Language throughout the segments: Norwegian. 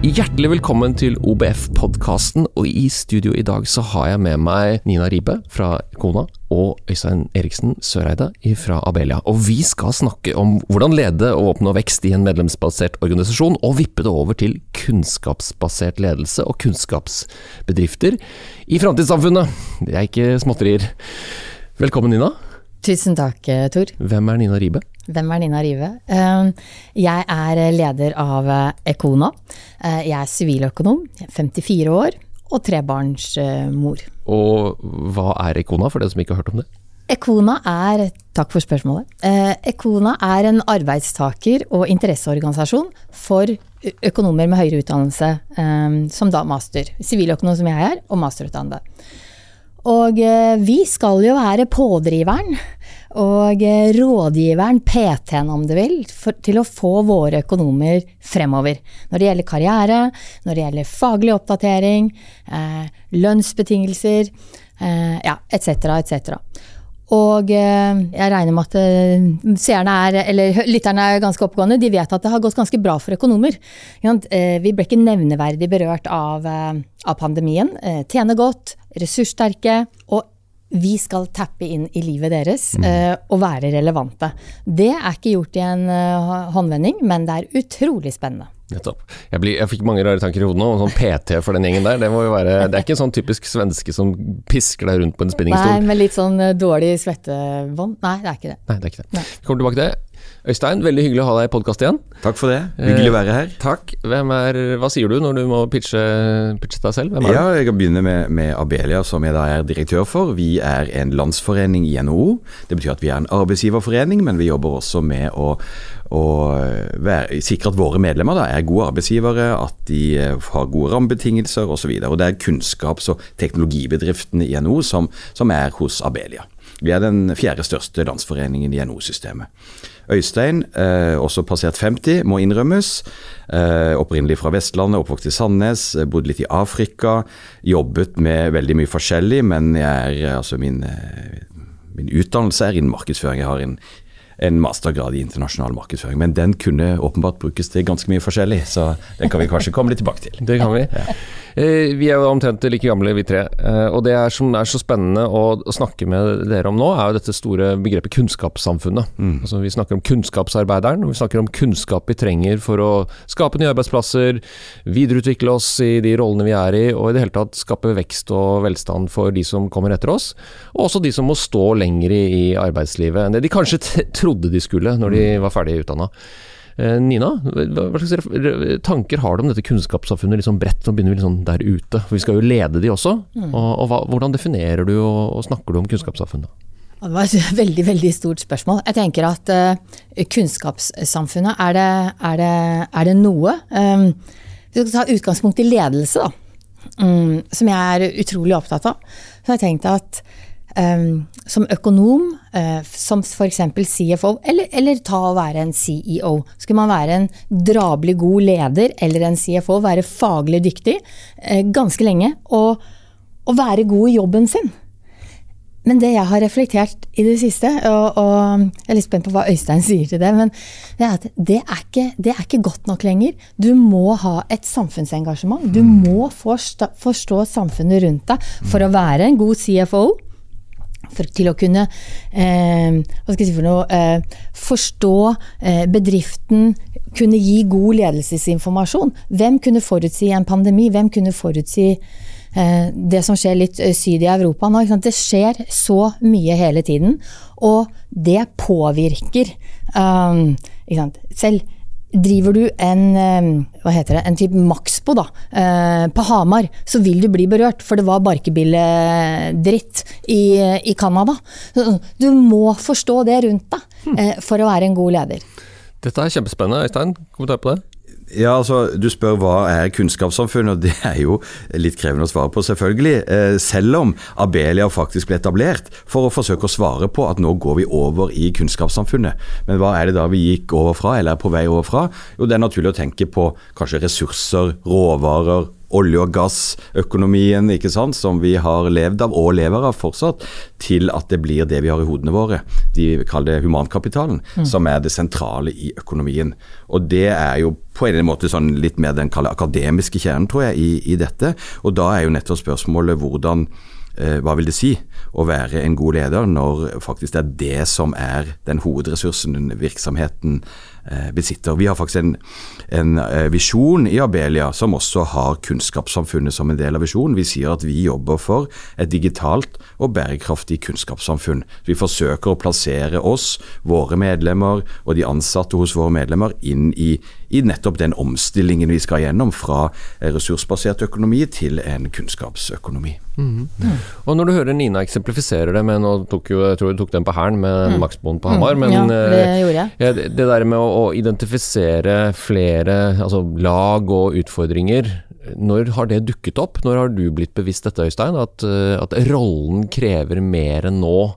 Hjertelig velkommen til OBF-podkasten, og i studio i dag så har jeg med meg Nina Ribe fra Kona og Øystein Eriksen Søreide fra Abelia. Og vi skal snakke om hvordan lede og oppnå vekst i en medlemsbasert organisasjon, og vippe det over til kunnskapsbasert ledelse og kunnskapsbedrifter i framtidssamfunnet. Det er ikke småtterier. Velkommen, Nina. Tusen takk, Tor. Hvem er Nina Ribe? Hvem er Nina Rive? Ehm, jeg er leder av Ekona. Eh, jeg er siviløkonom, 54 år og trebarnsmor. Og hva er Ekona, for den som ikke har hørt om det? Ekona er, takk for spørsmålet, Econa Ekona er en arbeidstaker- og interesseorganisasjon for økonomer med høyere utdannelse, ehm, som da master. Siviløkonom som jeg er, og masterutdannede. Og eh, vi skal jo være pådriveren og rådgiveren, PT-en om du vil, for, til å få våre økonomer fremover. Når det gjelder karriere, når det gjelder faglig oppdatering, eh, lønnsbetingelser, eh, ja, etc., etc. Og eh, jeg regner med at eh, seerne er, eller lytterne er ganske oppgående. De vet at det har gått ganske bra for økonomer. Eh, vi ble ikke nevneverdig berørt av, av pandemien. Tjener godt, ressurssterke. og vi skal tappe inn i livet deres mm. og være relevante. Det er ikke gjort i en håndvending, men det er utrolig spennende. Nettopp. Jeg, blir, jeg, fikk mange rare tanker i hodet nå. Sånn PT for den gjengen der. Det, være, det er ikke en sånn typisk svenske som pisker deg rundt på en spinningstol. Nei, med litt sånn dårlig svettebånd. Nei, det er ikke det. Nei, det er ikke det. Nei. Vi kommer tilbake til det. Øystein, veldig hyggelig å ha deg i podkast igjen. Takk for det. Hyggelig å være her. Eh, takk. Er, hva sier du når du må pitche, pitche deg selv? Hvem er ja, Jeg kan begynne med, med, Abelia, som jeg da er direktør for. Vi er en landsforening i NHO. Det betyr at vi er en arbeidsgiverforening, men vi jobber også med å, å være, sikre at våre medlemmer da, er gode arbeidsgivere, at de eh, har gode rammebetingelser osv. Det er kunnskaps- og teknologibedriftene i NHO som, som er hos Abelia. Vi er den fjerde største landsforeningen i NHO-systemet. Øystein, eh, også passert 50, må innrømmes. Eh, opprinnelig fra Vestlandet, oppvokst i Sandnes, eh, bodd litt i Afrika. Jobbet med veldig mye forskjellig, men jeg er, altså min, eh, min utdannelse er innen markedsføring. Jeg har en en mastergrad i internasjonal markedsføring. Men den kunne åpenbart brukes til ganske mye forskjellig, så det kan vi kanskje komme litt tilbake til. Det kan vi. Ja. Eh, vi er jo omtrent like gamle, vi tre. Eh, og det er som er så spennende å, snakke med dere om nå, er jo dette store begrepet kunnskapssamfunnet. Mm. Altså, vi snakker om kunnskapsarbeideren, og vi snakker om kunnskap vi trenger for å skape nye arbeidsplasser, videreutvikle oss i de rollene vi er i, og i det hele tatt skape vekst og velstand for de som kommer etter oss. Og også de som må stå lenger i, arbeidslivet enn det de kanskje trodde de skulle når de var ferdig utdanna. Eh, Nina, hva slags tanker har du om dette kunnskapssamfunnet liksom bredt? Nå begynner vi liksom der ute. For vi skal jo lede de også. Mm. Og, og hva, Hvordan definerer du og, og, snakker du om kunnskapssamfunnet? Det var et veldig veldig stort spørsmål. Jeg tenker at uh, kunnskapssamfunnet, er det, er det, er det noe um, Vi skal ta utgangspunkt i ledelse, da. Um, som jeg er utrolig opptatt av. Så jeg har tenkt at um, som økonom, uh, som f.eks. CFO, eller, eller, ta å være en CEO. Skulle man være en drabelig god leder eller en CFO, være faglig dyktig uh, ganske lenge, og, og, være god i jobben sin. Men det jeg har reflektert i det siste, og, og, jeg er litt spent på hva Øystein sier til det, men det er det er, ikke, det er ikke godt nok lenger. Du må ha et samfunnsengasjement. Du må forstå, forstå samfunnet rundt deg for å være en god CFO for, til å kunne eh, hva skal jeg si for noe, eh, forstå eh, bedriften, kunne gi god ledelsesinformasjon. Hvem kunne forutsi en pandemi? Hvem kunne forutsi eh, det som skjer litt eh, syd i Europa nå? Det skjer så mye hele tiden, og det påvirker um, Selv Driver du en, hva heter det, en type Maxbo da, på Hamar, så vil du bli berørt, for det var barkebilledritt i, i Canada. Du må forstå det rundt deg for å være en god leder. Dette er kjempespennende. Øystein, kommentar på det? Ja, altså, Du spør hva er kunnskapssamfunnet, og det er jo litt krevende å svare på, selvfølgelig. Eh, selv om Abelia faktisk ble etablert for å forsøke å svare på at nå går vi over i kunnskapssamfunnet. Men hva er det da vi gikk over fra, eller er på vei over fra? Jo, det er naturlig å tenke på kanskje ressurser, råvarer, olje- og gassøkonomien ikke sant, som vi har levd av og lever av fortsatt, til at det blir det vi har i hodene våre. De kaller det humankapitalen, som er det sentrale i økonomien. Og det er jo på en måte sånn litt mer den akademiske kjernen, tror jeg, i, i dette. Og da er jo nettopp spørsmålet hvordan eh, hva vil det si å være en god leder når faktisk det er det som er den hovedressursen virksomheten besitter. Vi har faktisk en, en eh, visjon i Abelia som også har kunnskapssamfunnet som en del av visjonen. Vi sier at vi jobber for et digitalt og bærekraftig kunnskapssamfunn. Vi forsøker å plassere oss, våre medlemmer og de ansatte hos våre medlemmer inn i, i nettopp den omstillingen vi skal gjennom fra eh, ressursbasert økonomi til en kunnskapsøkonomi. Og når du hører Nina eksemplifisere det med Nå tok jo, jeg tror du tok den på Hæren med Maxboen på Hamar, men Mm. Ja, det eh, gjorde jeg. ja, det, det der med å, å identifisere flere altså lag og utfordringer, når har det dukket opp? Når har du blitt bevisst dette, Øystein? At, eh, at rollen krever mer enn nå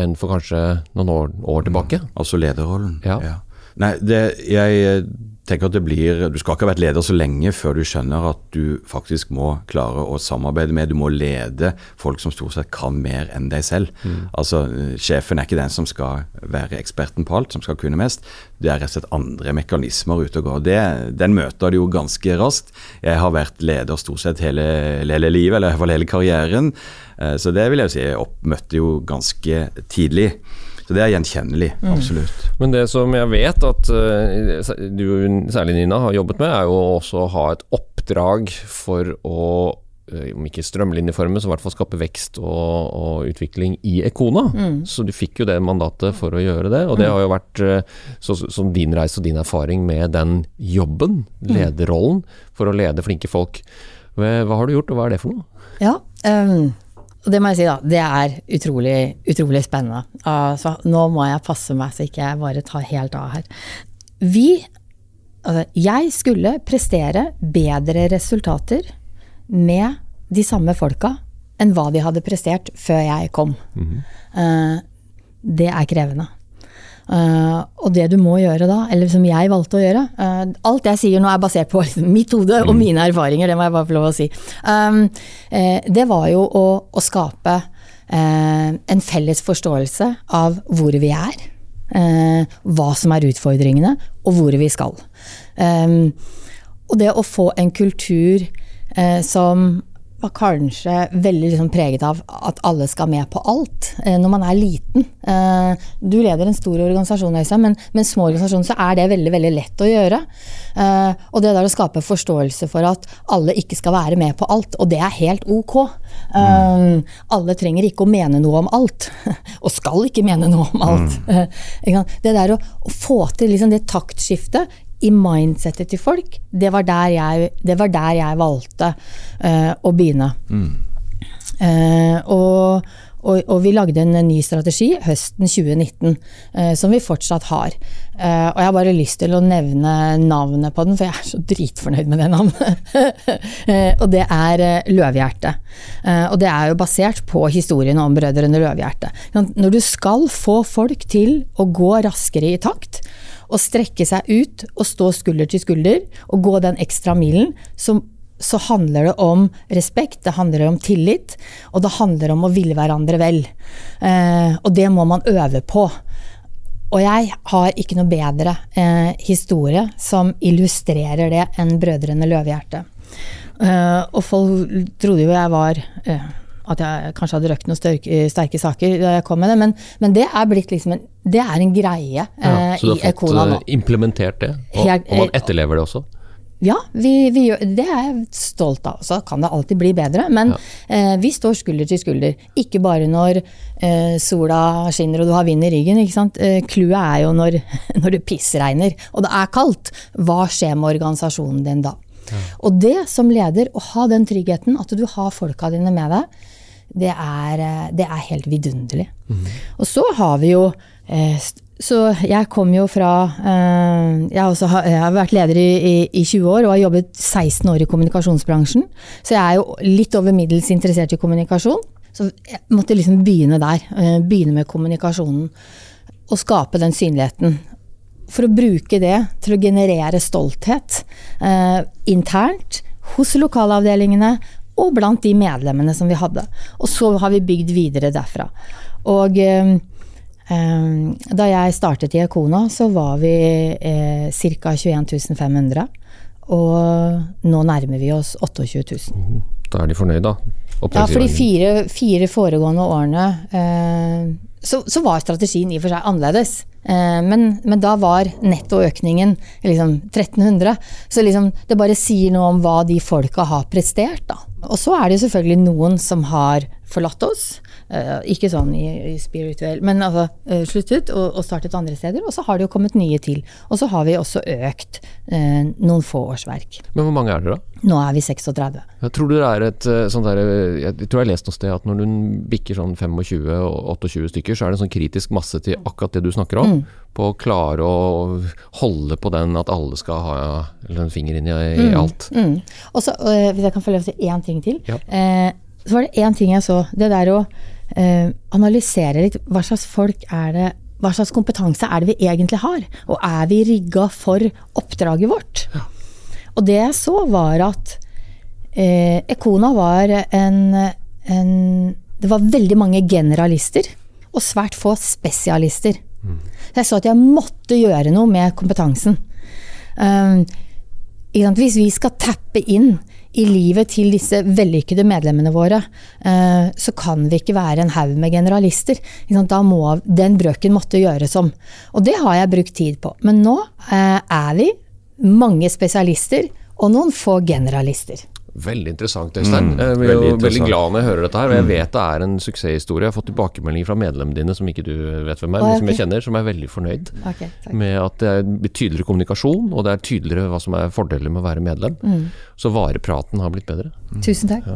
enn for kanskje noen år, år tilbake? Altså lederrollen. Ja. Nei, det, jeg tenker at det blir Du skal ikke ha vært leder så lenge før du skjønner at du faktisk må klare å samarbeide med. Du må lede folk som stort sett kan mer enn deg selv. Altså, eh, Sjefen er ikke den som skal være eksperten på alt, som skal kunne mest. Det er rett og slett andre mekanismer ute og går. Det, den møter du jo ganske raskt. Jeg har vært leder stort sett hele, hele livet, eller i hvert fall hele karrieren. Eh, Så det vil jeg si jeg oppmøtte jo ganske tidlig. Så det er gjenkjennelig, absolutt. Men det som jeg vet at eh, du, særlig Nina, har jobbet med, er jo også å ha et oppdrag for å eh, om ikke strømlinjeforme, så i hvert fall skape vekst og, og utvikling i Ekona. Så du fikk jo det mandatet for å gjøre det, og det har jo vært eh, så, som din reise og din erfaring med den jobben, lederrollen, for å lede flinke folk. Hva har du gjort, og hva er det for noe? Ja, ehm, og det må jeg si da, det er utrolig, utrolig spennende. Altså, nå må jeg passe meg så ikke jeg bare tar helt av her. Vi, altså, jeg skulle prestere bedre resultater med de samme folka enn hva de hadde prestert før jeg kom. Eh, det er krevende. Eh, og det du må gjøre da, eller som jeg valgte å gjøre uh, Alt jeg sier nå er basert på liksom, mitt hode og mine erfaringer, det må jeg bare få lov å si. Um, uh, det var jo å, å skape en felles forståelse av hvor vi er. hva som er utfordringene, og hvor vi skal. Um, og det å få en kultur som var kanskje veldig liksom preget av at alle skal med på alt eh, når man er liten. Eh, du leder en stor organisasjon, men med små organisasjoner så er det veldig veldig lett å gjøre. Eh, og det der å skape forståelse for at alle ikke skal være med på alt, og det er helt ok. Eh, alle trenger ikke å mene noe om alt, og skal ikke mene noe om alt. Eh, det der å få til liksom det taktskiftet i mindsettet til folk, det var der jeg, det var der jeg valgte uh, å begynne. Eh, og, og, og vi lagde en ny strategi høsten 2019, uh, som vi fortsatt har. Eh, og jeg har bare lyst til å nevne navnet på den, for jeg er så dritfornøyd med det navnet. Eh, og det er Løvhjerte. Eh, og det er jo basert på historien om Brødrene Løvhjerte. Når du skal få folk til å gå raskere i takt, og strekke seg ut og stå skulder til skulder og gå den ekstra milen, så, så handler det om respekt, det handler om tillit, og det handler om å ville hverandre vel. Eh, og det må man øve på. Og jeg har ikke noe bedre eh, historie som illustrerer det enn Brødrene Løvehjerte. Eh, og folk trodde jo jeg var eh, at jeg kanskje hadde røkt noen sterke, sterke saker da jeg kom med det, men, men det er blitt liksom en, det er en greie Ja, eh, så du har fått nå. eh, implementert det, og, Helt- og man etterlever det også? Ja, vi, vi det er jeg stolt av. Så kan det alltid bli bedre, men eh, vi står skulder til skulder. Ikke bare når eh, sola skinner og du har vind i ryggen. ikke sant? Eh, Clouet er jo når, når det pissregner og det er kaldt. Hva skjer med organisasjonen din da? Og det som leder, å ha den tryggheten, at du har folka dine med deg, det er, eh, det er helt vidunderlig. Og så har vi jo eh, så jeg kom jo fra eh, jeg, også, har- jeg har vært leder i, i, i 20 år og har jobbet 16 år i kommunikasjonsbransjen. Så jeg er jo litt over middels interessert i kommunikasjon. Så jeg måtte liksom begynne der. begynne med kommunikasjonen. Og skape den synligheten. For å bruke det til å generere stolthet eh, internt hos lokalavdelingene og blant de medlemmene som vi hadde. Og så har vi bygd videre derfra. Og eh, eh, da jeg startet i Ekona, så var vi eh, ca. 21 500. Og nå nærmer vi oss 28 000. Da er de fornøyd, da. Ja, for de fire, fire foregående årene eh, så, så var strategien i og for seg annerledes. Eh, men, men da var nettoøkningen liksom 1300. Så liksom, det bare sier noe om hva de folka har prestert. Da. Og så er det jo selvfølgelig noen som har forlatt oss. Eh, ikke sånn i, i spirituell, men altså eh, sluttet og, og startet andre steder. Og så har det jo kommet nye til. Og så har vi også økt eh, noen få årsverk. Men hvor mange er dere, da? Nå er vi 36. Jeg tror det er et sånt der, Jeg tror jeg har lest noe sted at når du bikker sånn 25 og 28 stykker, så er det en sånn kritisk masse til akkurat det du snakker om. På å klare å holde på den at alle skal ha en finger inn i, i alt. Mm. Og så, hvis jeg kan få lov til én ting til. Ja. Eh, så var det én ting jeg så. Det der å analysere litt. Hva slags folk er det Hva slags kompetanse er det vi egentlig har? Og er vi rigga for oppdraget vårt? Og det jeg så, var at eh, Ekona var en, en Det var veldig mange generalister. Og svært få spesialister. Så jeg så at jeg måtte gjøre noe med kompetansen. Um? Hvis vi skal tappe inn i livet til disse vellykkede medlemmene våre, eh, så kan vi ikke være en haug med generalister. Da må den brøken måtte gjøres om. Og det har jeg brukt tid på. Men nå eh, er vi mange spesialister og noen få generalister. Veldig interessant, Øystein. Mm, jeg blir jo veldig veldig, glad når jeg hører dette her. Og jeg vet det er en suksesshistorie. Jeg har fått tilbakemeldinger fra medlemmene dine som ikke du vet hvem er, men som jeg kjenner, som er veldig fornøyd okay, med at det er tydeligere kommunikasjon, og det er tydeligere hva som er fordeler med å være medlem. Mm. Så varepraten har blitt bedre. Tusen takk.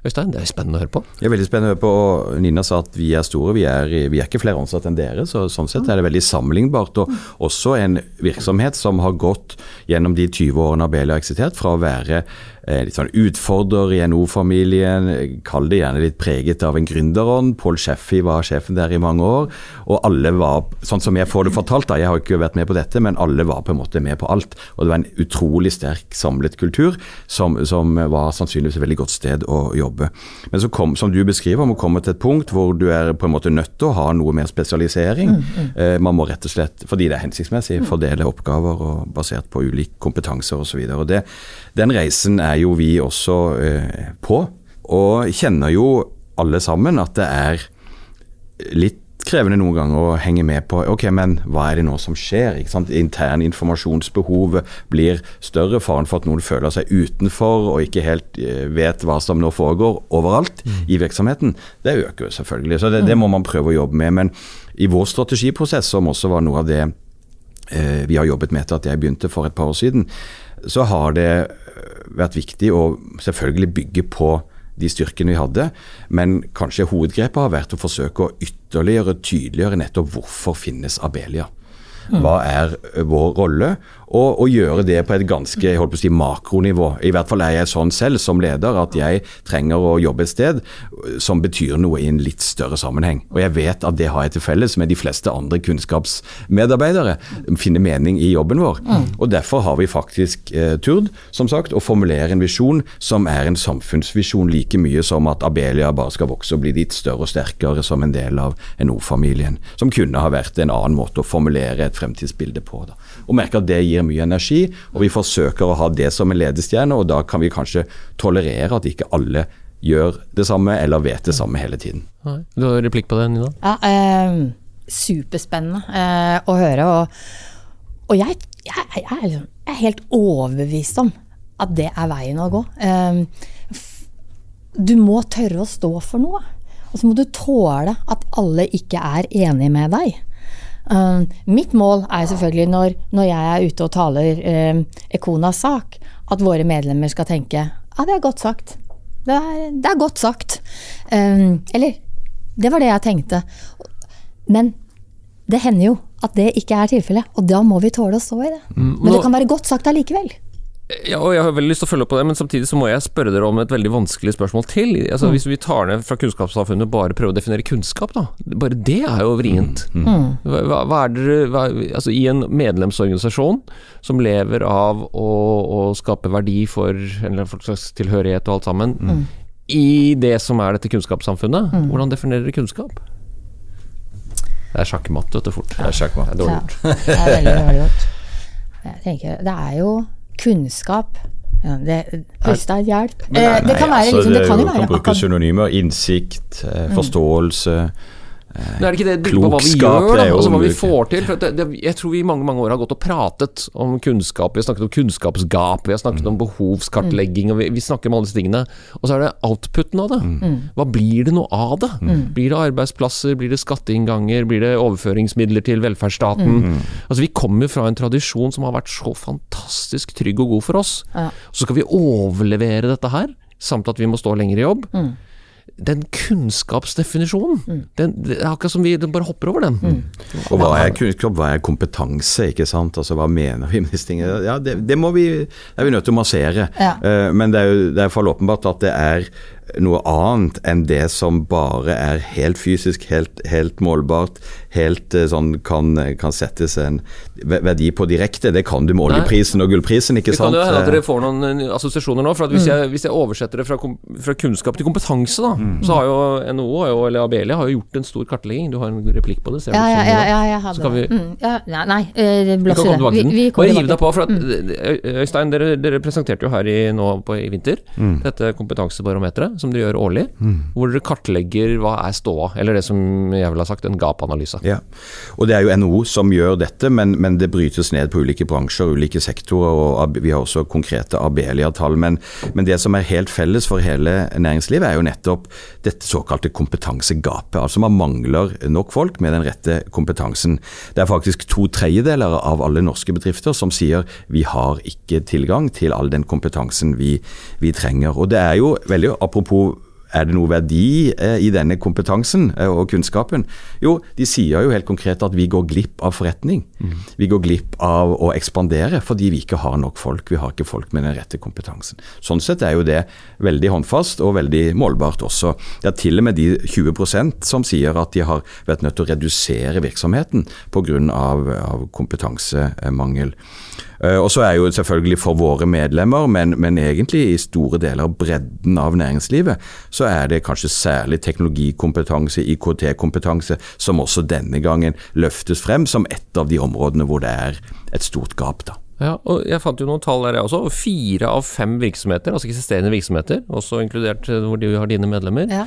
Øystein, det er spennende å høre på. Det er veldig spennende å høre på. og Nina sa at vi er store, vi er, vi er ikke flere ansatte enn dere. så Sånn sett er det veldig sammenlignbart. Og også en virksomhet som har gått gjennom de 20 årene Abelia har eksistert, fra å være litt sånn utfordrer i NO-familien. kall det gjerne litt preget av en gründerånd. Paul Sheffy var sjefen der i mange år. Og alle var, sånn som jeg får det fortalt, da, jeg har ikke vært med på dette, men alle var på en måte med på alt. Og det var en utrolig sterk samlet kultur som, som var sannsynligvis et veldig godt sted å jobbe. Men så kom, som du beskriver, må komme til et punkt hvor du er på en måte nødt til å ha noe mer spesialisering. Eh, man må rett og slett, fordi det er hensiktsmessig, fordele oppgaver og basert på ulik kompetanse osv. Den reisen er jo vi også eh, på, og kjenner jo alle sammen at det er litt krevende noen ganger å henge med på ok, men hva er det nå som skjer? ikke sant? Intern informasjonsbehovet blir større. Faren for at noen føler seg utenfor og ikke helt eh, vet hva som nå foregår overalt i virksomheten, det øker jo selvfølgelig. Så det, det må man prøve å jobbe med. Men i vår strategiprosess, som også var noe av det eh, vi har jobbet med etter at jeg begynte for et par år siden, så har det vært viktig å selvfølgelig bygge på de styrkene vi hadde, men kanskje hovedgrepet har vært å forsøke å ytterligere tydeliggjøre nettopp hvorfor finnes Abelia. Hva er vår rolle? Og, og gjøre det på et ganske holdt på å si, makronivå. I hvert fall er jeg sånn selv som leder at jeg trenger å jobbe et sted som betyr noe i en litt større sammenheng. Og jeg vet at det har jeg til felles med de fleste andre kunnskapsmedarbeidere. Finne mening i jobben vår. Og derfor har vi faktisk eh, turd, som sagt, å formulere en visjon som er en samfunnsvisjon like mye som at Abelia bare skal vokse og bli litt større og sterkere som en del av NO-familien. Som kunne ha vært en annen måte å formulere et fremtidsbilde på. Da. Og merker at det gir mye energi, og vi forsøker å ha det som en ledestjerne, og da kan vi kanskje tolerere at ikke alle gjør det samme eller vet det samme hele tiden. Du har replikk på det, Nina? Ja, eh, superspennende eh, å høre. Og, og jeg, jeg, jeg, er liksom, jeg er helt overbevist om at det er veien å gå. Eh, du må tørre å stå for noe. Og så må du tåle at alle ikke er enig med deg. Eh, mitt mål er selvfølgelig når, når jeg er ute og taler um, Ekonas sak, at våre medlemmer skal tenke ja, det er godt sagt. Det er, det er godt sagt. Um, eller det var det jeg tenkte. Men det hender jo at det ikke er tilfellet. Og da må vi tåle å stå i det. Men det kan være godt sagt allikevel. Ja, og jeg har veldig lyst til å følge opp på det, men samtidig så må jeg spørre dere om et veldig vanskelig spørsmål til. Altså, Hvis vi tar ned fra kunnskapssamfunnet bare prøver å definere kunnskap, da. Bare det er jo vrient. Hva, hva- hva er dere hva, Altså I en medlemsorganisasjon som lever av å, å skape verdi for en eller annen slags tilhørighet og alt sammen, i det som er dette kunnskapssamfunnet, hvordan definerer dere kunnskap? Det er sjakkmatt, vet du, fort. Det er sjakkmatt. Det er dårlig Ja, det er veldig dårlig godt. Jeg tenker, det er jo kunnskap ja, det, Øystein, hjelp. nei, det kan være altså, liksom, det kan jo kan bruke synonymer. Innsikt, forståelse. forståelse. Men er det ikke det det på hva vi gjør, da? Altså hva vi får til? For det, det, jeg tror vi i mange mange år har gått og pratet om kunnskap. Vi har snakket om kunnskapsgap, vi har snakket om behovskartlegging, og vi, vi snakker om alle disse tingene. Og så er det outputen av det. Hva blir det noe av det? Blir det arbeidsplasser, blir det skatteinnganger, blir det overføringsmidler til velferdsstaten? Altså Vi kommer fra en tradisjon som har vært så fantastisk trygg og god for oss. Ja. Så skal vi overlevere dette her, samt at vi må stå lenger i jobb den kunnskapsdefinisjonen, den, det er akkurat som vi den bare hopper over den. Og hva er kunnskap, hva er kompetanse, ikke sant? Altså hva mener vi med disse tingene? Ja, det, det må vi, det er vi nødt til å massere. Ja. Uh, men det er jo det er for åpenbart at det er noe annet enn det som bare er helt fysisk, helt, helt målbart, helt eh, sånn kan, kan settes en verdi på direkte. Det kan du med oljeprisen og gullprisen, ikke Det kan jo hende at Eh, dere får noen eh, assosiasjoner nå. For at hvis, jeg, hvis jeg oversetter det fra, fra kunnskap til kompetanse, da, så har jo NHO har eller Abelia har jo gjort en stor kartlegging. Du har en replikk på det? ser det Ja, ja, ja, ja, jeg hadde vi- Mm, ja, nei, nei, eh, Vi blås i det. Vi, til vi kommer Bare hiv deg tilbake. på. For at, Ø- Øystein, dere, dere presenterte jo her i, nå på, i vinter dette kompetansebarometeret som dere gjør årlig. Hvor dere kartlegger hva er ståa, eller det som jeg vil ha sagt, en gapanalyse. Ja, og det er jo NHO som gjør dette, men, men det brytes ned på ulike bransjer, ulike sektorer, og vi har også konkrete Abelia-tall. Men, men det som er helt felles for hele næringslivet, er jo nettopp dette såkalte kompetansegapet. Altså man mangler nok folk med den rette kompetansen. Det er faktisk to tredjedeler av alle norske bedrifter som sier vi har ikke tilgang til all den kompetansen vi, vi trenger. Og det er jo veldig apropos er det noe verdi eh, i denne kompetansen eh, og kunnskapen? Jo, de sier jo helt konkret at vi går glipp av forretning. Vi går glipp av å ekspandere fordi vi ikke har nok folk. Vi har ikke folk med den rette kompetansen. Sånn sett er jo det veldig håndfast og veldig målbart også. Det er til og med de 20% som sier at de har vært nødt til å redusere virksomheten pga. Av, av kompetansemangel. Eh, Og så er jo selvfølgelig for våre medlemmer, men, men egentlig i store deler av bredden av næringslivet, så er det kanskje særlig teknologikompetanse, IKT-kompetanse, som også denne gangen løftes frem som et av de områdene hvor det er et stort gap. da. Ja, og Jeg fant jo noen tall der jeg også. Fire av fem virksomheter, altså eksisterende virksomheter, også inkludert eh, hvor du har dine medlemmer, Ja.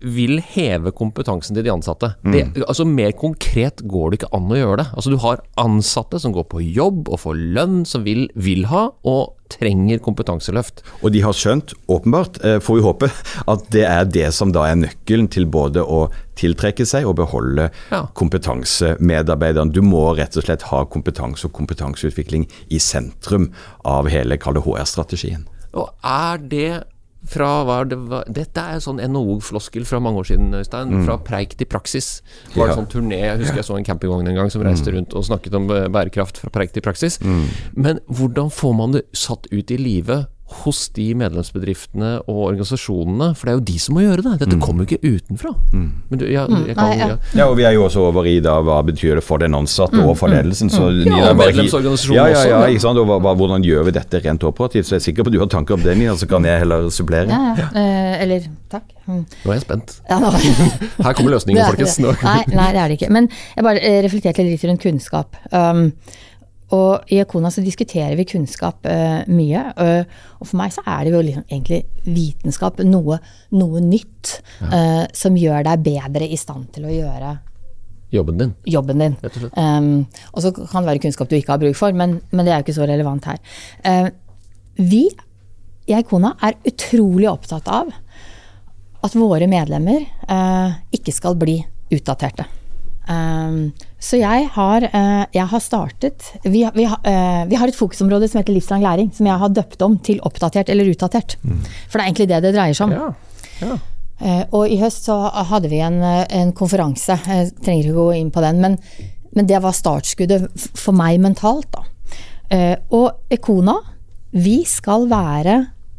Vil heve kompetansen til de ansatte. Det, altså Mer konkret går det ikke an å gjøre det. Altså Du har ansatte som går på jobb og får lønn, som vil, vil ha og trenger kompetanseløft. Og de har skjønt, åpenbart, eh, får vi håpe, at det er det som da er nøkkelen til både å tiltrekke seg og beholde Ja. kompetansemedarbeideren. Du må rett og slett ha kompetanse og kompetanseutvikling i sentrum av hele HR-strategien. Og er det fra hva er det, hva, Dette er en sånn NHO-floskel fra mange år siden, Øystein. Fra preik til praksis. Det var Ja. en sånn turné, jeg husker jeg så en campingvogn en gang som reiste rundt og snakket om eh, bærekraft fra preik til praksis. Men hvordan får man det satt ut i livet hos de medlemsbedriftene og organisasjonene? For det er jo de som må gjøre det. Dette kommer jo ikke utenfra. Men du, ja, jeg kan, ja. ja. Og vi er jo også over i da hva betyr det for den ansatte og for ledelsen. Så Ja, og medlemsorganisasjonen ja, ja, også, ja, ja. ikke sant? Og hva, hva, hvordan gjør vi dette rent operativt? Så jeg er sikker på at du har tanker om det, Nina, så kan jeg heller supplere. Ja, ja. Eh, eller takk. Mm. Nå er jeg spent. Ja, nå. Her kommer løsningen, folkens. Nei, nei, det er det ikke. Men jeg bare eh, reflekterte litt rundt kunnskap. Um, og i Ekona så diskuterer vi kunnskap uh, mye. Uh, og for meg så er det jo liksom egentlig vitenskap, noe, noe nytt, eh, som gjør deg bedre i stand til å gjøre Jobben din. jobben din. Rett og slett. Um, og så kan det være kunnskap du ikke har bruk for, men, men det er jo ikke så relevant her. Eh, vi i Eikona er utrolig opptatt av at våre medlemmer ikke skal bli utdaterte. Um, så jeg har, uh, jeg har startet vi, vi, eh, vi har et fokusområde som heter livslang læring, som jeg har døpt om til oppdatert eller utdatert. For det er egentlig det det dreier seg om. Ja. ja. Uh, Og i høst så hadde vi en, en konferanse, jeg trenger ikke gå inn på den, men, men det var startskuddet for meg mentalt, da. Og Ekona, vi skal være,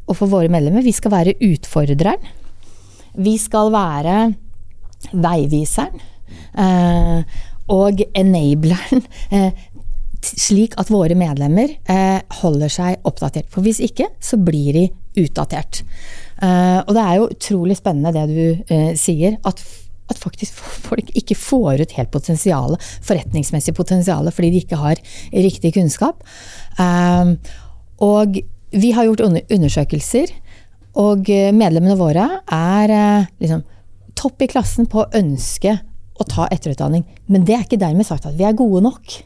og for våre medlemmer, vi skal være utfordreren. Vi skal være veiviseren. Eh, og enableren. Eh, slik at våre medlemmer eh, holder seg oppdatert. For hvis ikke, så blir de utdatert. Eh, og det er jo utrolig spennende det du eh, sier, at, at faktisk folk ikke får ut helt potensialet, forretningsmessig potensialet, fordi de ikke har riktig kunnskap. Eh, og vi har gjort undersøkelser, og medlemmene våre er liksom topp i klassen på å ønske å ta etterutdanning. Men det er ikke dermed sagt at vi er gode nok.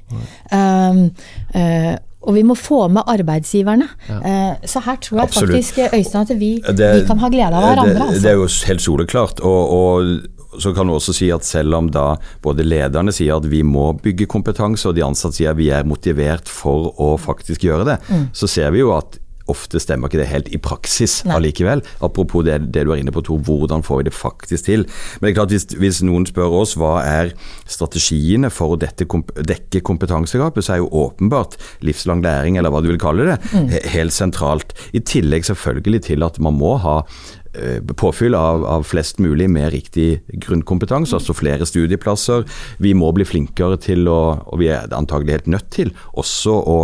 Um, uh, og vi må få med arbeidsgiverne. Eh, så her tror jeg Absolutt. faktisk eh, Øystein, at vi, Det- vi kan ha glede av hverandre. Det, altså. det er jo helt soleklart. Og, og så kan du også si at selv om da både lederne sier at vi må bygge kompetanse, og de ansatte sier at vi er motivert for å faktisk gjøre det, Mm. så ser vi jo at ofte stemmer ikke det helt i praksis Nei. allikevel. Apropos det, det du er inne på, Tor, hvordan får vi det faktisk til? Men det er klart, hvis, hvis noen spør oss hva er strategiene for å dette, dekke kompetansegapet, så er jo åpenbart livslang læring, eller hva du vil kalle det, mm. helt sentralt. I tillegg selvfølgelig til at man må ha eh, påfyll av, av flest mulig med riktig grunnkompetanse, altså flere studieplasser. Vi må bli flinkere til å, og vi er antagelig helt nødt til, også å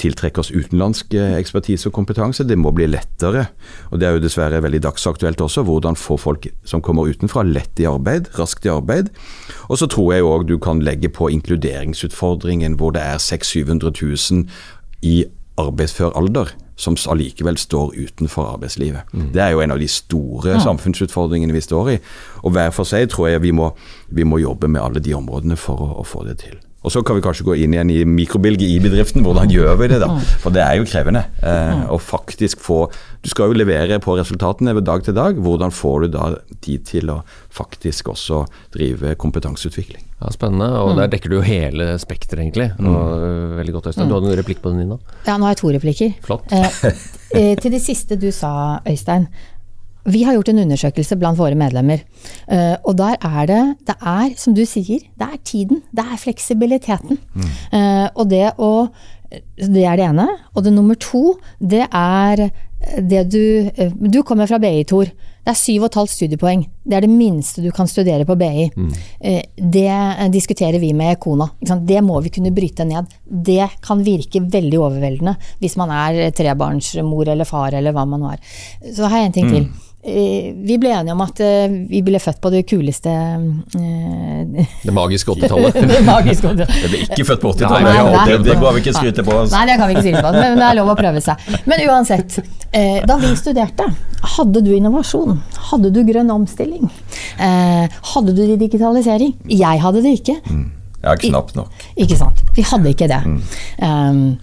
tiltrekke oss utenlandsk eh, ekspertise og kompetanse. Det må bli lettere. Og det er jo dessverre veldig dagsaktuelt også. Hvordan få folk som kommer utenfra lett i arbeid, raskt i arbeid. Og så tror jeg òg du kan legge på inkluderingsutfordringen hvor det er 600 000 i arbeidsfør alder som allikevel står utenfor arbeidslivet. Det er jo en av de store samfunnsutfordringene vi står i. Og hver for seg tror jeg vi må, vi må jobbe med alle de områdene for å, å få det til. Og så kan vi kanskje gå inn igjen i mikrobilget i bedriften. Hvordan gjør vi det, da? For det er jo krevende. Eh, å faktisk få Du skal jo levere på resultatene ved dag til dag. Hvordan får du da tid til å faktisk også drive kompetanseutvikling? Ja, Spennende. Og der dekker du jo hele spekteret, egentlig. Og, øh, veldig godt, Øystein. Du hadde en replikk på den, Nina? Ja, nå har jeg to replikker. Flott. Eh, eh, til det siste du sa, Øystein. Vi har gjort en undersøkelse blant våre medlemmer. Eh, og der er det, det er, som du sier, det er tiden. Det er fleksibiliteten. Mm. og det å Det er det ene. Og det nummer to, det er det du eh, Du kommer fra BI, Tor. Det er syv og et halvt studiepoeng. Det er det minste du kan studere på BI. Mm. Det diskuterer vi med Kona. Det må vi kunne bryte ned. Det kan virke veldig overveldende hvis man er trebarnsmor eller far eller hva man er. Så har jeg en ting til. Eh, Vi ble enige om at eh, vi ble født på det kuleste eh, Det magiske 80-tallet. det magiske året. Jeg ble ikke født på 80-tallet, nei. det, det må vi ikke skryte på oss. Nei, det kan vi ikke skryte på, men det er lov å prøve seg. Men uansett, eh, da vi studerte, hadde du innovasjon? Hadde du grønn omstilling? Eh, hadde du digitalisering? Jeg hadde det ikke. Ja, knapt nok. Ikke sant? Vi hadde ikke det. Um,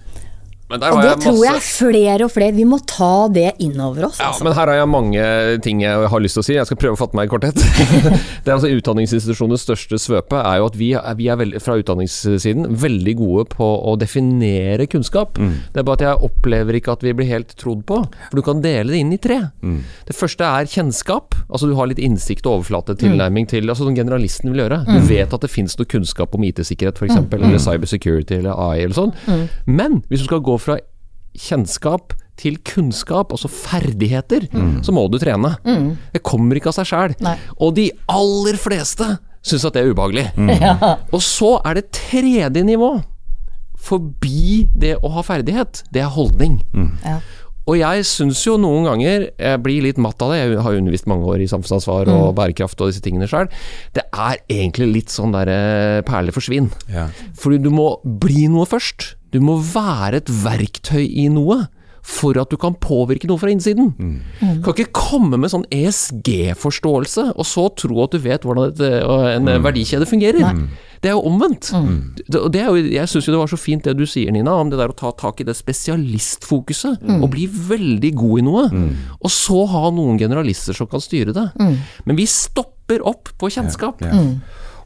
og det jeg tror jeg flere og flere Vi må ta det innover oss. Ja, Altså. men her har jeg mange ting jeg har lyst til å si. Jeg skal prøve å fatte meg i korthet. det er altså Utdanningsinstitusjonens største svøpe er jo at vi, er- vi er veld, fra utdanningssiden veldig gode på å definere kunnskap. Det er bare at jeg opplever ikke at vi blir helt trodd på. For du kan dele det inn i tre. Det første er kjennskap. Altså Du har litt innsikt og overflatetilnærming til altså Som generalisten vil gjøre. Du vet at det finnes noe kunnskap om IT-sikkerhet f.eks., eksempel eller cybersecurity eller AI eller sånn. Men hvis du skal gå fra kjennskap til kunnskap, altså ferdigheter, så må du trene. Det kommer ikke av seg sjæl. Og de aller fleste syns at det er ubehagelig. Og så er det tredje nivå. Forbi det å ha ferdighet, det er holdning. Ja. Og jeg syns jo noen ganger Jeg blir litt matt av det. Jeg har undervist mange år i samfunnsansvar og bærekraft og disse tingene sjøl. Det er egentlig litt sånn derre perle forsvinn. Ja. Fordi du må bli noe først. Du må være et verktøy i noe for at du kan påvirke noe fra innsiden. Du kan ikke komme med sånn ESG-forståelse, og så tro at du vet hvordan et, øh, en verdikjede fungerer. Det er jo omvendt. Det, det er jo, jeg syns jo det var så fint det du sier, Nina, om det der å ta tak i det spesialistfokuset. Og bli veldig god i noe. Og så ha noen generalister som kan styre det. Men vi stopper opp på kjennskap. Ja. ja.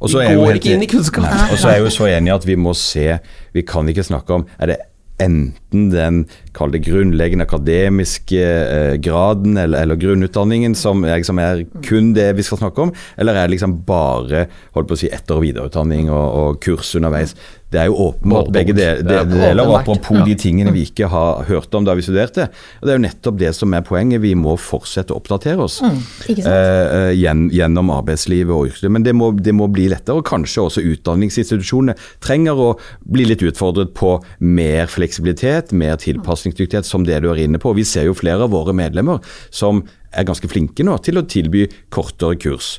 så Vi er går helt- ikke inn i kunnskap. Nei, Og så er jeg jo så enig i at vi må se Vi kan ikke snakke om Er det enten den det grunnleggende akademiske eh, graden eller, eller grunnutdanningen som er, liksom er kun det vi skal snakke om, eller er det liksom bare holdt på å si, etter- og videreutdanning og, og kurs underveis? Det er jo åpenbart begge deler, er apropos de tingene vi ikke har hørt om da vi studerte. Og Det er jo nettopp det som er poenget. Vi må fortsette å oppdatere oss ikke eh, eh, gjennom arbeidslivet og yrkeslivet. Men det må, det må bli lettere. Og kanskje også utdanningsinstitusjonene trenger å bli litt utfordret på mer fleksibilitet, mer tilpasningsdyktighet, som det du er inne på. Vi ser jo flere av våre medlemmer som er ganske flinke nå til å tilby kortere kurs.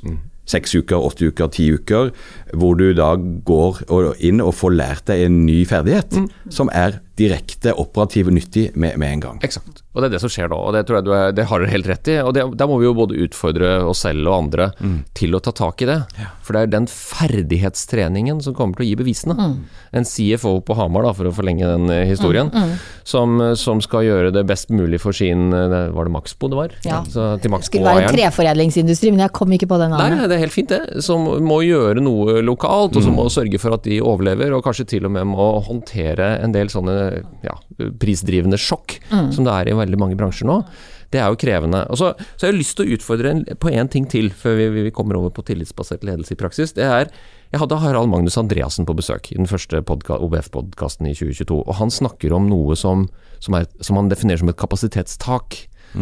Seks uker, åtte uker, ti uker, hvor du da går inn og får lært deg en ny ferdighet som er direkte operativ og nyttig med, med en gang. Eksakt. Og det er det som skjer nå, og det tror jeg du er, det har du helt rett i. Og det, der må vi jo både utfordre oss selv og andre til å ta tak i det. For det er den ferdighetstreningen som kommer til å gi bevisene. En CFO på Hamar, da, for å forlenge den eh, historien, Som, som skal gjøre det best mulig for sin eh, Var det Maxbo det var? Ja. Så, til Det skulle være en treforedlingsindustri, men jeg kom ikke på den. Navnet. nei, det er helt fint det. Som må gjøre noe lokalt, og som må sørge for at de overlever, og kanskje til og med må håndtere en del sånne ja, prisdrivende sjokk, som det er i veldig mange bransjer nå. Det er jo krevende. Og så, så har jeg lyst til å utfordre en, på én ting til, før vi, vi kommer over på tillitsbasert ledelse i praksis. Det er Jeg hadde Harald Magnus Andreassen på besøk i den første OBF-podkasten i 2022, og han snakker om noe som, som, er, som han definerer som et kapasitetstak.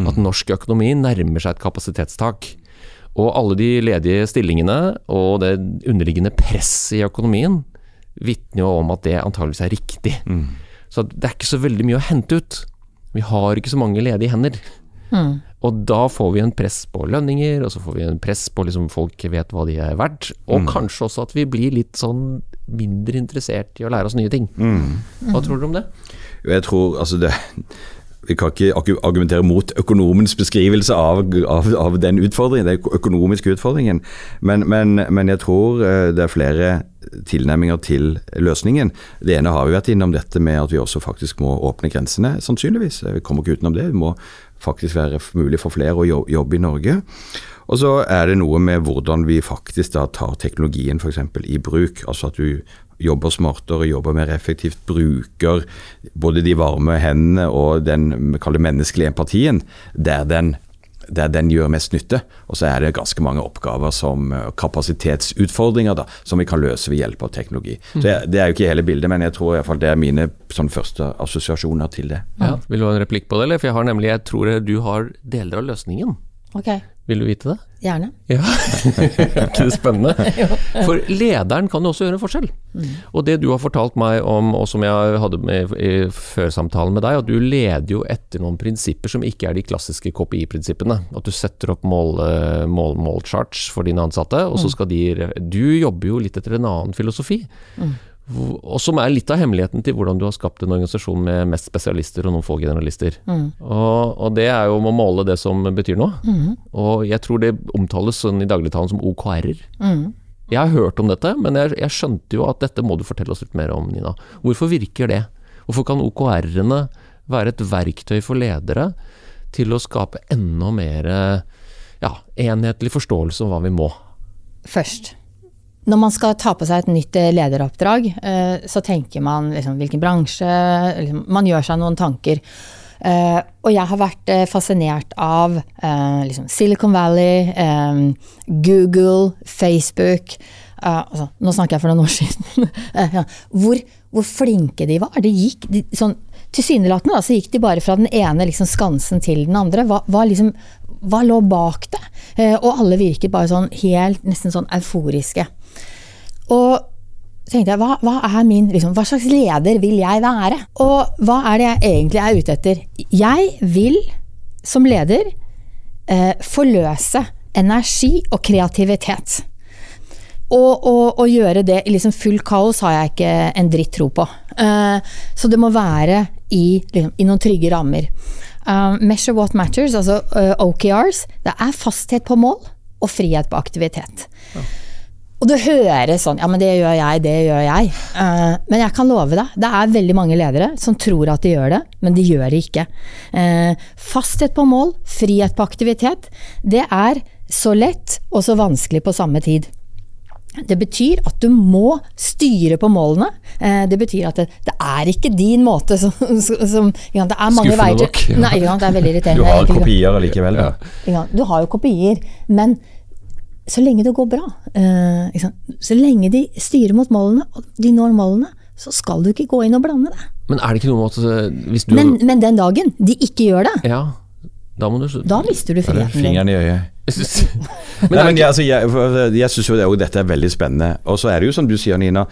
At norsk økonomi nærmer seg et kapasitetstak. Og alle de ledige stillingene og det underliggende presset i økonomien vitner jo om at det antageligvis er riktig. Så det er ikke så veldig mye å hente ut. Vi har ikke så mange ledige hender. Og da får vi en press på lønninger, og så får vi en press på liksom folk vet hva de er verdt. Og kanskje også at vi blir litt sånn mindre interessert i å lære oss nye ting. Hva tror dere om det? Jeg tror altså det vi kan ikke argumentere mot økonomens beskrivelse av, av, av den utfordringen, den økonomiske utfordringen. Men, men, men jeg tror det er flere tilnærminger til løsningen. Det ene har vi vært innom dette med at vi også faktisk må åpne grensene, sannsynligvis. Vi kommer ikke utenom det. Det må faktisk være mulig for flere å jobbe i Norge. Og så er det noe med hvordan vi faktisk da tar teknologien f.eks. i bruk. Altså at du jobber smartere, jobber mer effektivt, bruker både de varme hendene og den vi kaller menneskelige empatien der den, der den gjør mest nytte. Og så er det ganske mange oppgaver som eh, kapasitetsutfordringer da, som vi kan løse ved hjelp av teknologi. Så jeg, Det er jo ikke hele bildet, men jeg tror i hvert fall det er mine sånn, første assosiasjoner til det. Ja. Vil du ha en replikk på det, eller? For jeg har nemlig, jeg tror du har deler av løsningen. Ok, Vil du vite det? gjerne. Ja, ikke det spennende? For lederen kan jo også gjøre en forskjell. Og det du har fortalt meg om, og som jeg hadde med i førsamtalen med deg, at du leder jo etter noen prinsipper som ikke er de klassiske KPI-prinsippene. At du setter opp mål, mål, målcharts for dine ansatte, og så skal de Du jobber jo litt etter en annen filosofi. Og som er litt av hemmeligheten til hvordan du har skapt en organisasjon med mest spesialister og noen få generalister. Og, og det er jo om å måle det som betyr noe. Og jeg tror det omtales sånn i dagligtalen som OKR-er. Jeg har hørt om dette, men jeg, jeg skjønte jo at dette må du fortelle oss litt mer om, Nina. Hvorfor virker det? Hvorfor kan OKR-ene være et verktøy for ledere til å skape enda mer ja, enhetlig forståelse om hva vi må? Først. Når man skal ta på seg et nytt eh, lederoppdrag, eh, så tenker man liksom hvilken bransje liksom, Man gjør seg noen tanker. Eh, og jeg har vært fascinert av liksom Silicon Valley, Google, Facebook altså, Nå snakker jeg for noen år siden. Hvor, hvor flinke de var. Det gikk de, sånn, Tilsynelatende så gikk de bare fra den ene liksom, skansen til den andre. Hva, hva, liksom, hva lå bak det? Og alle virket bare sånn helt nesten sånn euforiske. Og tenkte jeg, hva, hva er min liksom, Hva slags leder vil jeg være? Og hva er det jeg egentlig er ute etter? Jeg vil som leder eh, forløse energi og kreativitet. Og, og gjøre det i liksom full kaos har jeg ikke en dritt tro på. Eh, så det må være i, liksom, i noen trygge rammer. Eh, measure what matters, altså eh, OKRs, det er fasthet på mål og frihet på aktivitet. Og du hører sånn, ja men det gjør jeg, det gjør jeg. Uh, men jeg kan love deg, det er veldig mange ledere som tror at de gjør det, men de gjør det ikke. Uh, fasthet på mål, frihet på aktivitet, det er så lett og så vanskelig på samme tid. Det betyr at du må styre på målene. Eh, Det betyr at det, det er ikke din måte som, som Det er mange Skuffende veier nok, ja. Nei, det er veldig irriterende. Du har kopier allikevel, Ja. Du har jo kopier, men så lenge det går bra, eh, ikke sant, så lenge de styrer mot målene, og de når målene, så skal du ikke gå inn og blande det. Men er det ikke noe med at eh, hvis du Men, men den dagen de ikke gjør det, Ja, da må du da mister du friheten din. Fingeren i øyet. Men Nei, men jeg, altså, jeg, jeg syns jo det, dette er veldig spennende. Og så er det jo som du sier, Nina.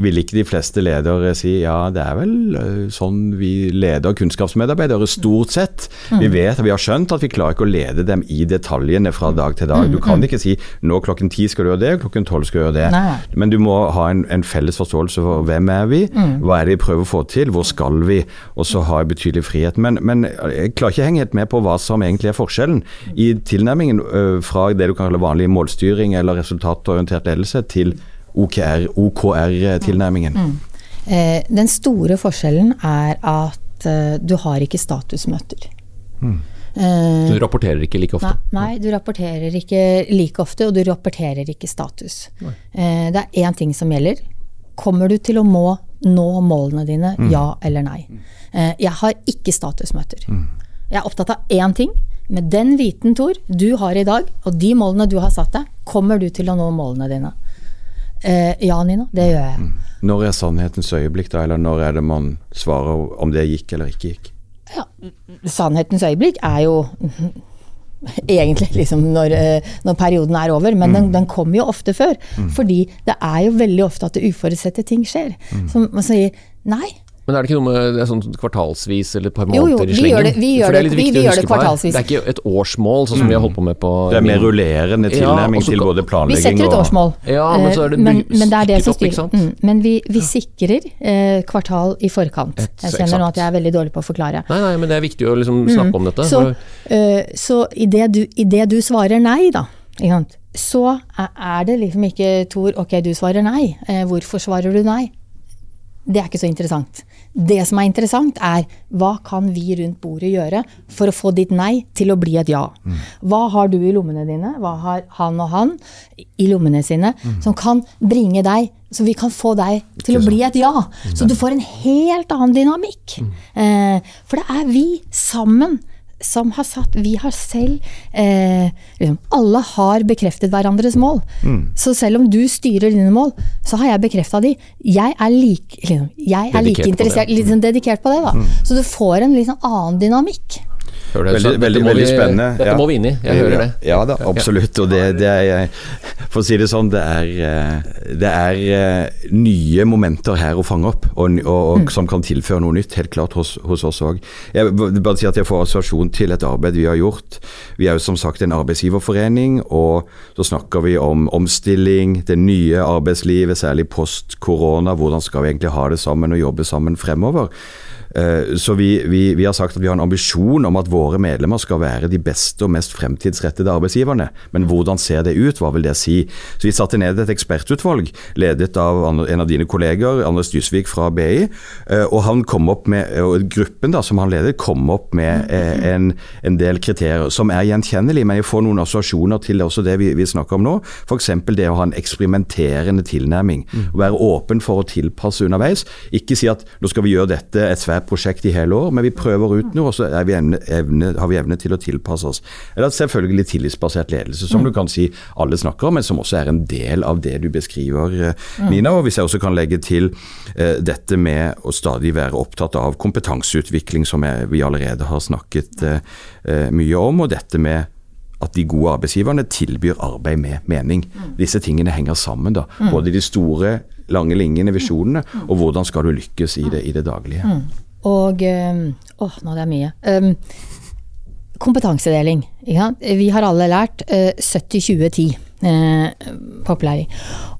Vil ikke de fleste ledere si ja, det er vel øh, sånn vi leder kunnskapsmedarbeidere, stort sett. Vi vet vet, vi har skjønt at vi klarer ikke å lede dem i detaljene fra dag til dag. Du Mm, kan ikke si nå klokken ti skal du gjøre det, klokken tolv skal du gjøre det. Nei. Men du må ha en, en felles forståelse for hvem er vi, Mm. hva er det vi prøver å få til, hvor skal vi, og så ha betydelig frihet. Men, men jeg klarer ikke å henge helt med på hva som egentlig er forskjellen i tilnærmingen øh, fra det du kan kalle vanlig målstyring eller resultatorientert ledelse til OKR, OKR-tilnærmingen. Eh, den store forskjellen er at eh, du har ikke statusmøter. Eh, Du rapporterer ikke like ofte. Nei, nei, du rapporterer ikke like ofte, og du rapporterer ikke status. Eh, det er én ting som gjelder. Kommer du til å må nå målene dine, ja eller nei? Eh, jeg har ikke statusmøter. Jeg er opptatt av én ting. Med den viten, Tor, du har i dag, og de målene du har satt deg, kommer du til å nå målene dine. Eh, ja, Nina, det gjør jeg. Når er sannhetens øyeblikk, da, eller når er det man svarer om det gikk eller ikke gikk? Ja, sannhetens øyeblikk er jo egentlig liksom når, eh, når perioden er over, men den, den kommer jo ofte før. Fordi det er jo veldig ofte at det uforutsette ting skjer. Som man sier nei. Men er det ikke noe med det er sånn kvartalsvis eller et par Jo, jo, måneder i slengen? gjør det- vi gjør det- vi- vi gjør det her. kvartalsvis. Det er ikke et årsmål, sånn som vi har holdt på med på Det er mer rullerende tilnærming ja, til både planlegging og Vi setter et og årsmål, Ja, men så er det eh, men, men det er det som styrer. Mm, men vi, vi sikrer eh, kvartal i forkant. Et- Jeg kjenner nå at jeg er veldig dårlig på å forklare. Nei, nei, men det er viktig å liksom snakke om dette. Mm. Så, eh, så idet du, i det du svarer nei, da, ikke sant, så er det liksom ikke Tor, ok, du svarer nei. Eh, hvorfor svarer du nei? Det er ikke så interessant. Det som er interessant, er hva kan vi rundt bordet gjøre for å få ditt nei til å bli et ja? Hva har du i lommene dine, hva har han og han i lommene sine, som kan bringe deg så vi kan få deg til å bli et ja. Så du får en helt annen dynamikk. Eh, for det er vi sammen som har satt Vi har selv eh, liksom, Alle har bekreftet hverandres mål. Så selv om du styrer dine mål, så har jeg bekrefta de. Jeg er like, liksom, jeg er like interessert, liksom, dedikert på det. da. Så du får en liksom annen dynamikk. Hører? Veldig, dette veldig, må veldig vi- spennende. Dette ja. må vi inn i, jeg hører det. Ja da, absolutt. Og det, det er For å si det sånn, det er, eh, det er eh, nye momenter her å fange opp, og, og, og som kan tilføre noe nytt, helt klart hos, hos oss òg. Jeg vil bare si at jeg får assosiasjon til et arbeid vi har gjort. Vi er jo som sagt en arbeidsgiverforening, og så snakker vi om omstilling, det nye arbeidslivet, særlig post korona. Hvordan skal vi egentlig ha det sammen og jobbe sammen fremover? Eh, Så vi, vi, vi har sagt at vi har en ambisjon om at våre medlemmer skal være de beste og mest fremtidsrettede arbeidsgiverne. Men hvordan ser det ut, hva vil det si? Så Vi satte ned et ekspertutvalg ledet av en av dine kolleger, Anders Dysvik fra BI. eh, Og han kom opp med, og gruppen da, som han ledet, kom opp med eh, en, en del kriterier som er gjenkjennelige, men jeg får noen assosiasjoner til også det vi, vi snakker om nå. F.eks. det å ha en eksperimenterende tilnærming. Å Være åpen for å tilpasse underveis. Ikke si at nå skal vi gjøre dette et svært prosjekt i hele år, men vi prøver ut noe, og så er vi evne, evne, har vi evne til å tilpasse oss. Eller selvfølgelig tillitsbasert ledelse, som du kan si alle snakker om, men som også er en del av det du beskriver, eh, Nina. Og hvis jeg også kan legge til eh, dette med å stadig være opptatt av kompetanseutvikling, som jeg, vi allerede har snakket eh, mye om, og dette med at de gode arbeidsgiverne tilbyr arbeid med mening. Disse tingene henger sammen. da, Både de store, lange linjene, visjonene, og hvordan skal du lykkes i det, i det daglige. Og Å, Åh, nå er det mye. Um, kompetansedeling. Vi har alle lært uh, 70-20-10 uh, på opplæring.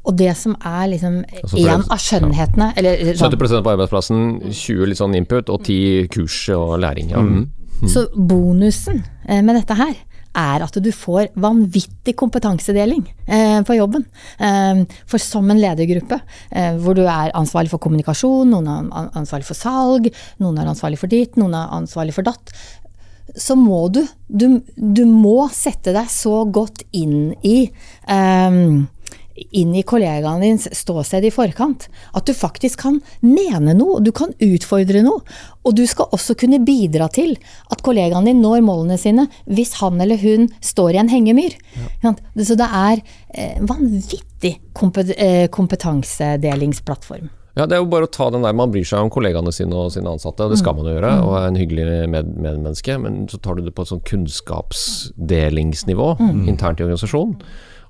Og det som er liksom Altså, en av skjønnhetene eller, sånn, 70% på arbeidsplassen, 20 litt sånn input, og 10 kurs og læring. Ja. Mm. Så bonusen eh, med dette her er at du får vanvittig kompetansedeling eh, på jobben. Eh, for som en ledergruppe, eh, hvor du er ansvarlig for kommunikasjon, noen er ansvarlig for salg, noen er ansvarlig for ditt, noen er ansvarlig for datt, så må du, du Du må sette deg så godt inn i eh, inn i kollegaen dins ståsted i forkant. At du faktisk kan mene noe, du kan utfordre noe. Og du skal også kunne bidra til at kollegaen din når målene sine hvis han eller hun står i en hengemyr. Ja. Så det er eh, vanvittig kompetansedelingsplattform. Ja, Det er jo bare å ta den der man bryr seg om kollegaene sine og sine ansatte, og det skal man jo gjøre, og er en hyggelig med, medmenneske, men så tar du det på et sånn kunnskapsdelingsnivå mm. internt i organisasjonen.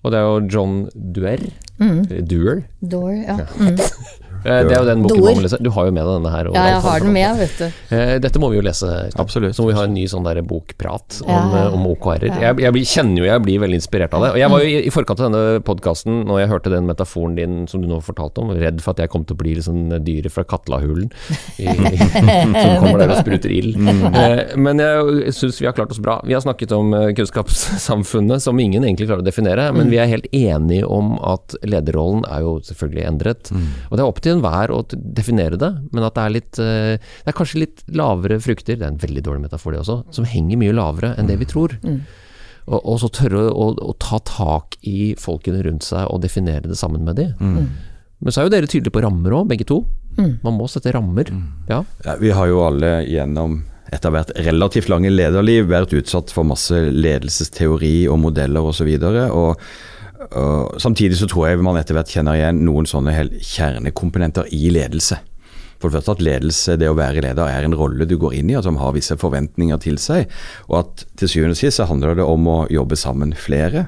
Og det er jo John Duer. Mm. Duer. Duer, ja. Mm. Eh, det er jo den boken man må lese. Du har jo med deg denne her. Ja, jeg har den med, vet du. Eh, dette må vi jo lese. Absolutt. Så må vi ha en ny sånn der bokprat om, ja. Eh, om OKR-er. Jeg, jeg, kjenner jo jeg blir veldig inspirert av det. Og jeg var jo i, i forkant av denne podkasten, når jeg hørte den metaforen din som du nå fortalte om, redd for at jeg kom til å bli liksom dyret fra Katlahulen som kommer der og spruter ild. Mm. Men jeg syns vi har klart oss bra. Vi har snakket om kunnskapssamfunnet som ingen egentlig klarer å definere, men mm. vi er helt enige om at lederrollen er jo selvfølgelig endret. Mm. Og det er opp til enhver å definere det, men at det er litt eh, Det er kanskje litt lavere frukter, det er en veldig dårlig metafor det også, som henger mye lavere enn det vi tror. Mm. Og, og, så tørre å, å, ta tak i folkene rundt seg og definere det sammen med de. Mm. Men så er jo dere tydelige på rammer òg, begge to. Mm. Man må sette rammer. Mm. Ja. ja. Vi har jo alle gjennom etter hvert relativt lange lederliv vært utsatt for masse ledelsesteori og modeller osv. Og, så og samtidig så tror jeg man etter hvert kjenner igjen noen sånne kjernekomponenter i ledelse. For det første at ledelse, det å være leder, er en rolle du går inn i, og som har visse forventninger til seg. Og at til syvende og sist så handler det om å jobbe sammen flere.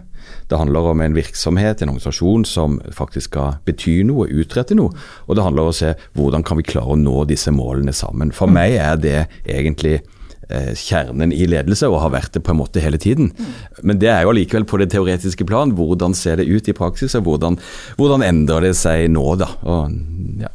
Det handler om en virksomhet, en organisasjon som faktisk skal bety noe, utrette noe. Og det handler om å se hvordan kan vi klare å nå disse målene sammen. For meg er det egentlig kjernen i ledelse, og har vært det på en måte hele tiden. Men det er jo allikevel på det teoretiske plan. Hvordan ser det ut i praksis, og hvordan, hvordan endrer det seg nå, da? Og, ja,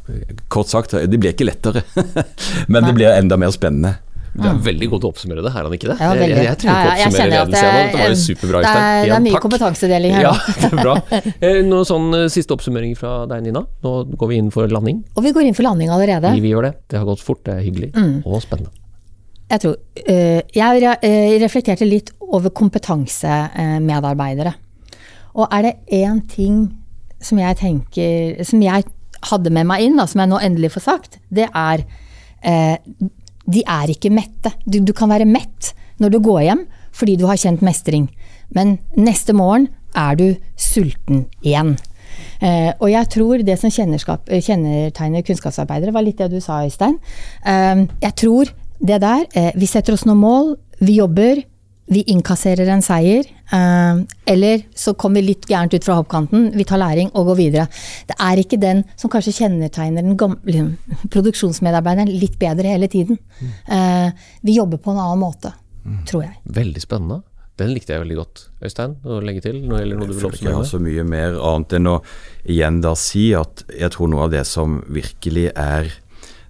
kort sagt, det blir ikke lettere, men det blir enda mer spennende. Det er veldig godt å oppsummere det, er han ikke det? Ja, jeg, jeg, jeg trenger ikke å oppsummere ledelse Det dette var jo superbra. Det er, det er mye kompetansedeling her ja, det er bra. Eh, noen sånn eh, siste oppsummering fra deg, Nina? Nå går vi inn for landing. Og vi går inn for landing allerede. Vi, vi gjør det. Det har gått fort, det er hyggelig mm. og spennende. Jeg tror uh, Jeg uh, reflekterte litt over kompetansemedarbeidere. Og er det én ting som jeg tenker Som jeg hadde med meg inn, da, som jeg nå endelig får sagt, det er De er ikke mette. Du, du, kan være mett når du går hjem fordi du har kjent mestring. Men neste morgen er du sulten igjen. Uh, og jeg tror det som kjennetegner kunnskapsarbeidere, var litt det du sa, Øystein. Uh, jeg tror det der eh, Vi setter oss noen mål, vi jobber, vi innkasserer en seier. Eh, eller så kommer vi litt gærent ut fra hoppkanten, vi tar læring og går videre. Det er ikke den som kanskje kjennetegner den gamle liksom, produksjonsmedarbeideren litt bedre hele tiden. Eh, vi jobber på en annen måte, tror jeg. Veldig spennende. Den likte jeg veldig godt. Øystein, å legge til? Noe, eller noe du vil oppsummere? Jeg har så mye mer annet enn å igjen da si at jeg tror noe av det som virkelig er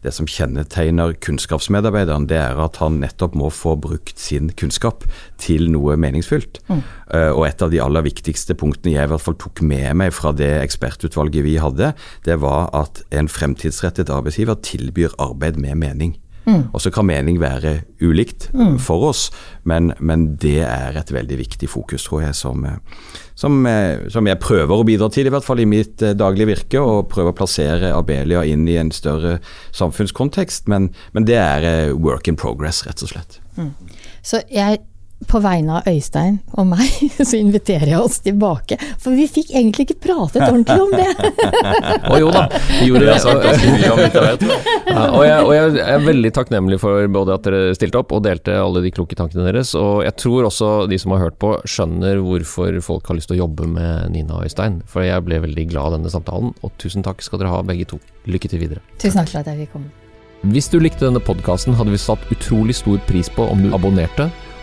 det som kjennetegner kunnskapsmedarbeideren, det er at han nettopp må få brukt sin kunnskap til noe meningsfylt. Mm. Uh, og et av de aller viktigste punktene jeg i hvert fall tok med meg fra det ekspertutvalget vi hadde, det var at en fremtidsrettet arbeidsgiver tilbyr arbeid med mening. Mm. Og så kan mening være ulikt mm. for oss, men, men, det er et veldig viktig fokus, tror jeg, som, som, som, jeg prøver å bidra til, i hvert fall i mitt eh, daglige virke. Og prøver å plassere Abelia inn i en større samfunnskontekst. Men, men det er eh, work in progress, rett og slett. Mm. Så jeg på vegne av Øystein og meg, så inviterer jeg oss tilbake. For vi fikk egentlig ikke pratet ordentlig om det. Å jo da, vi gjorde det. Så, ja, og, jeg, og, jeg, er veldig takknemlig for både at dere stilte opp og delte alle de kloke tankene deres. Og jeg tror også de som har hørt på, skjønner hvorfor folk har lyst til å jobbe med Nina og Øystein. For jeg ble veldig glad av denne samtalen, og tusen takk skal dere ha begge to. Lykke til videre. Tusen takk for at jeg fikk komme. Hvis du likte denne podkasten, hadde vi satt utrolig stor pris på om du abonnerte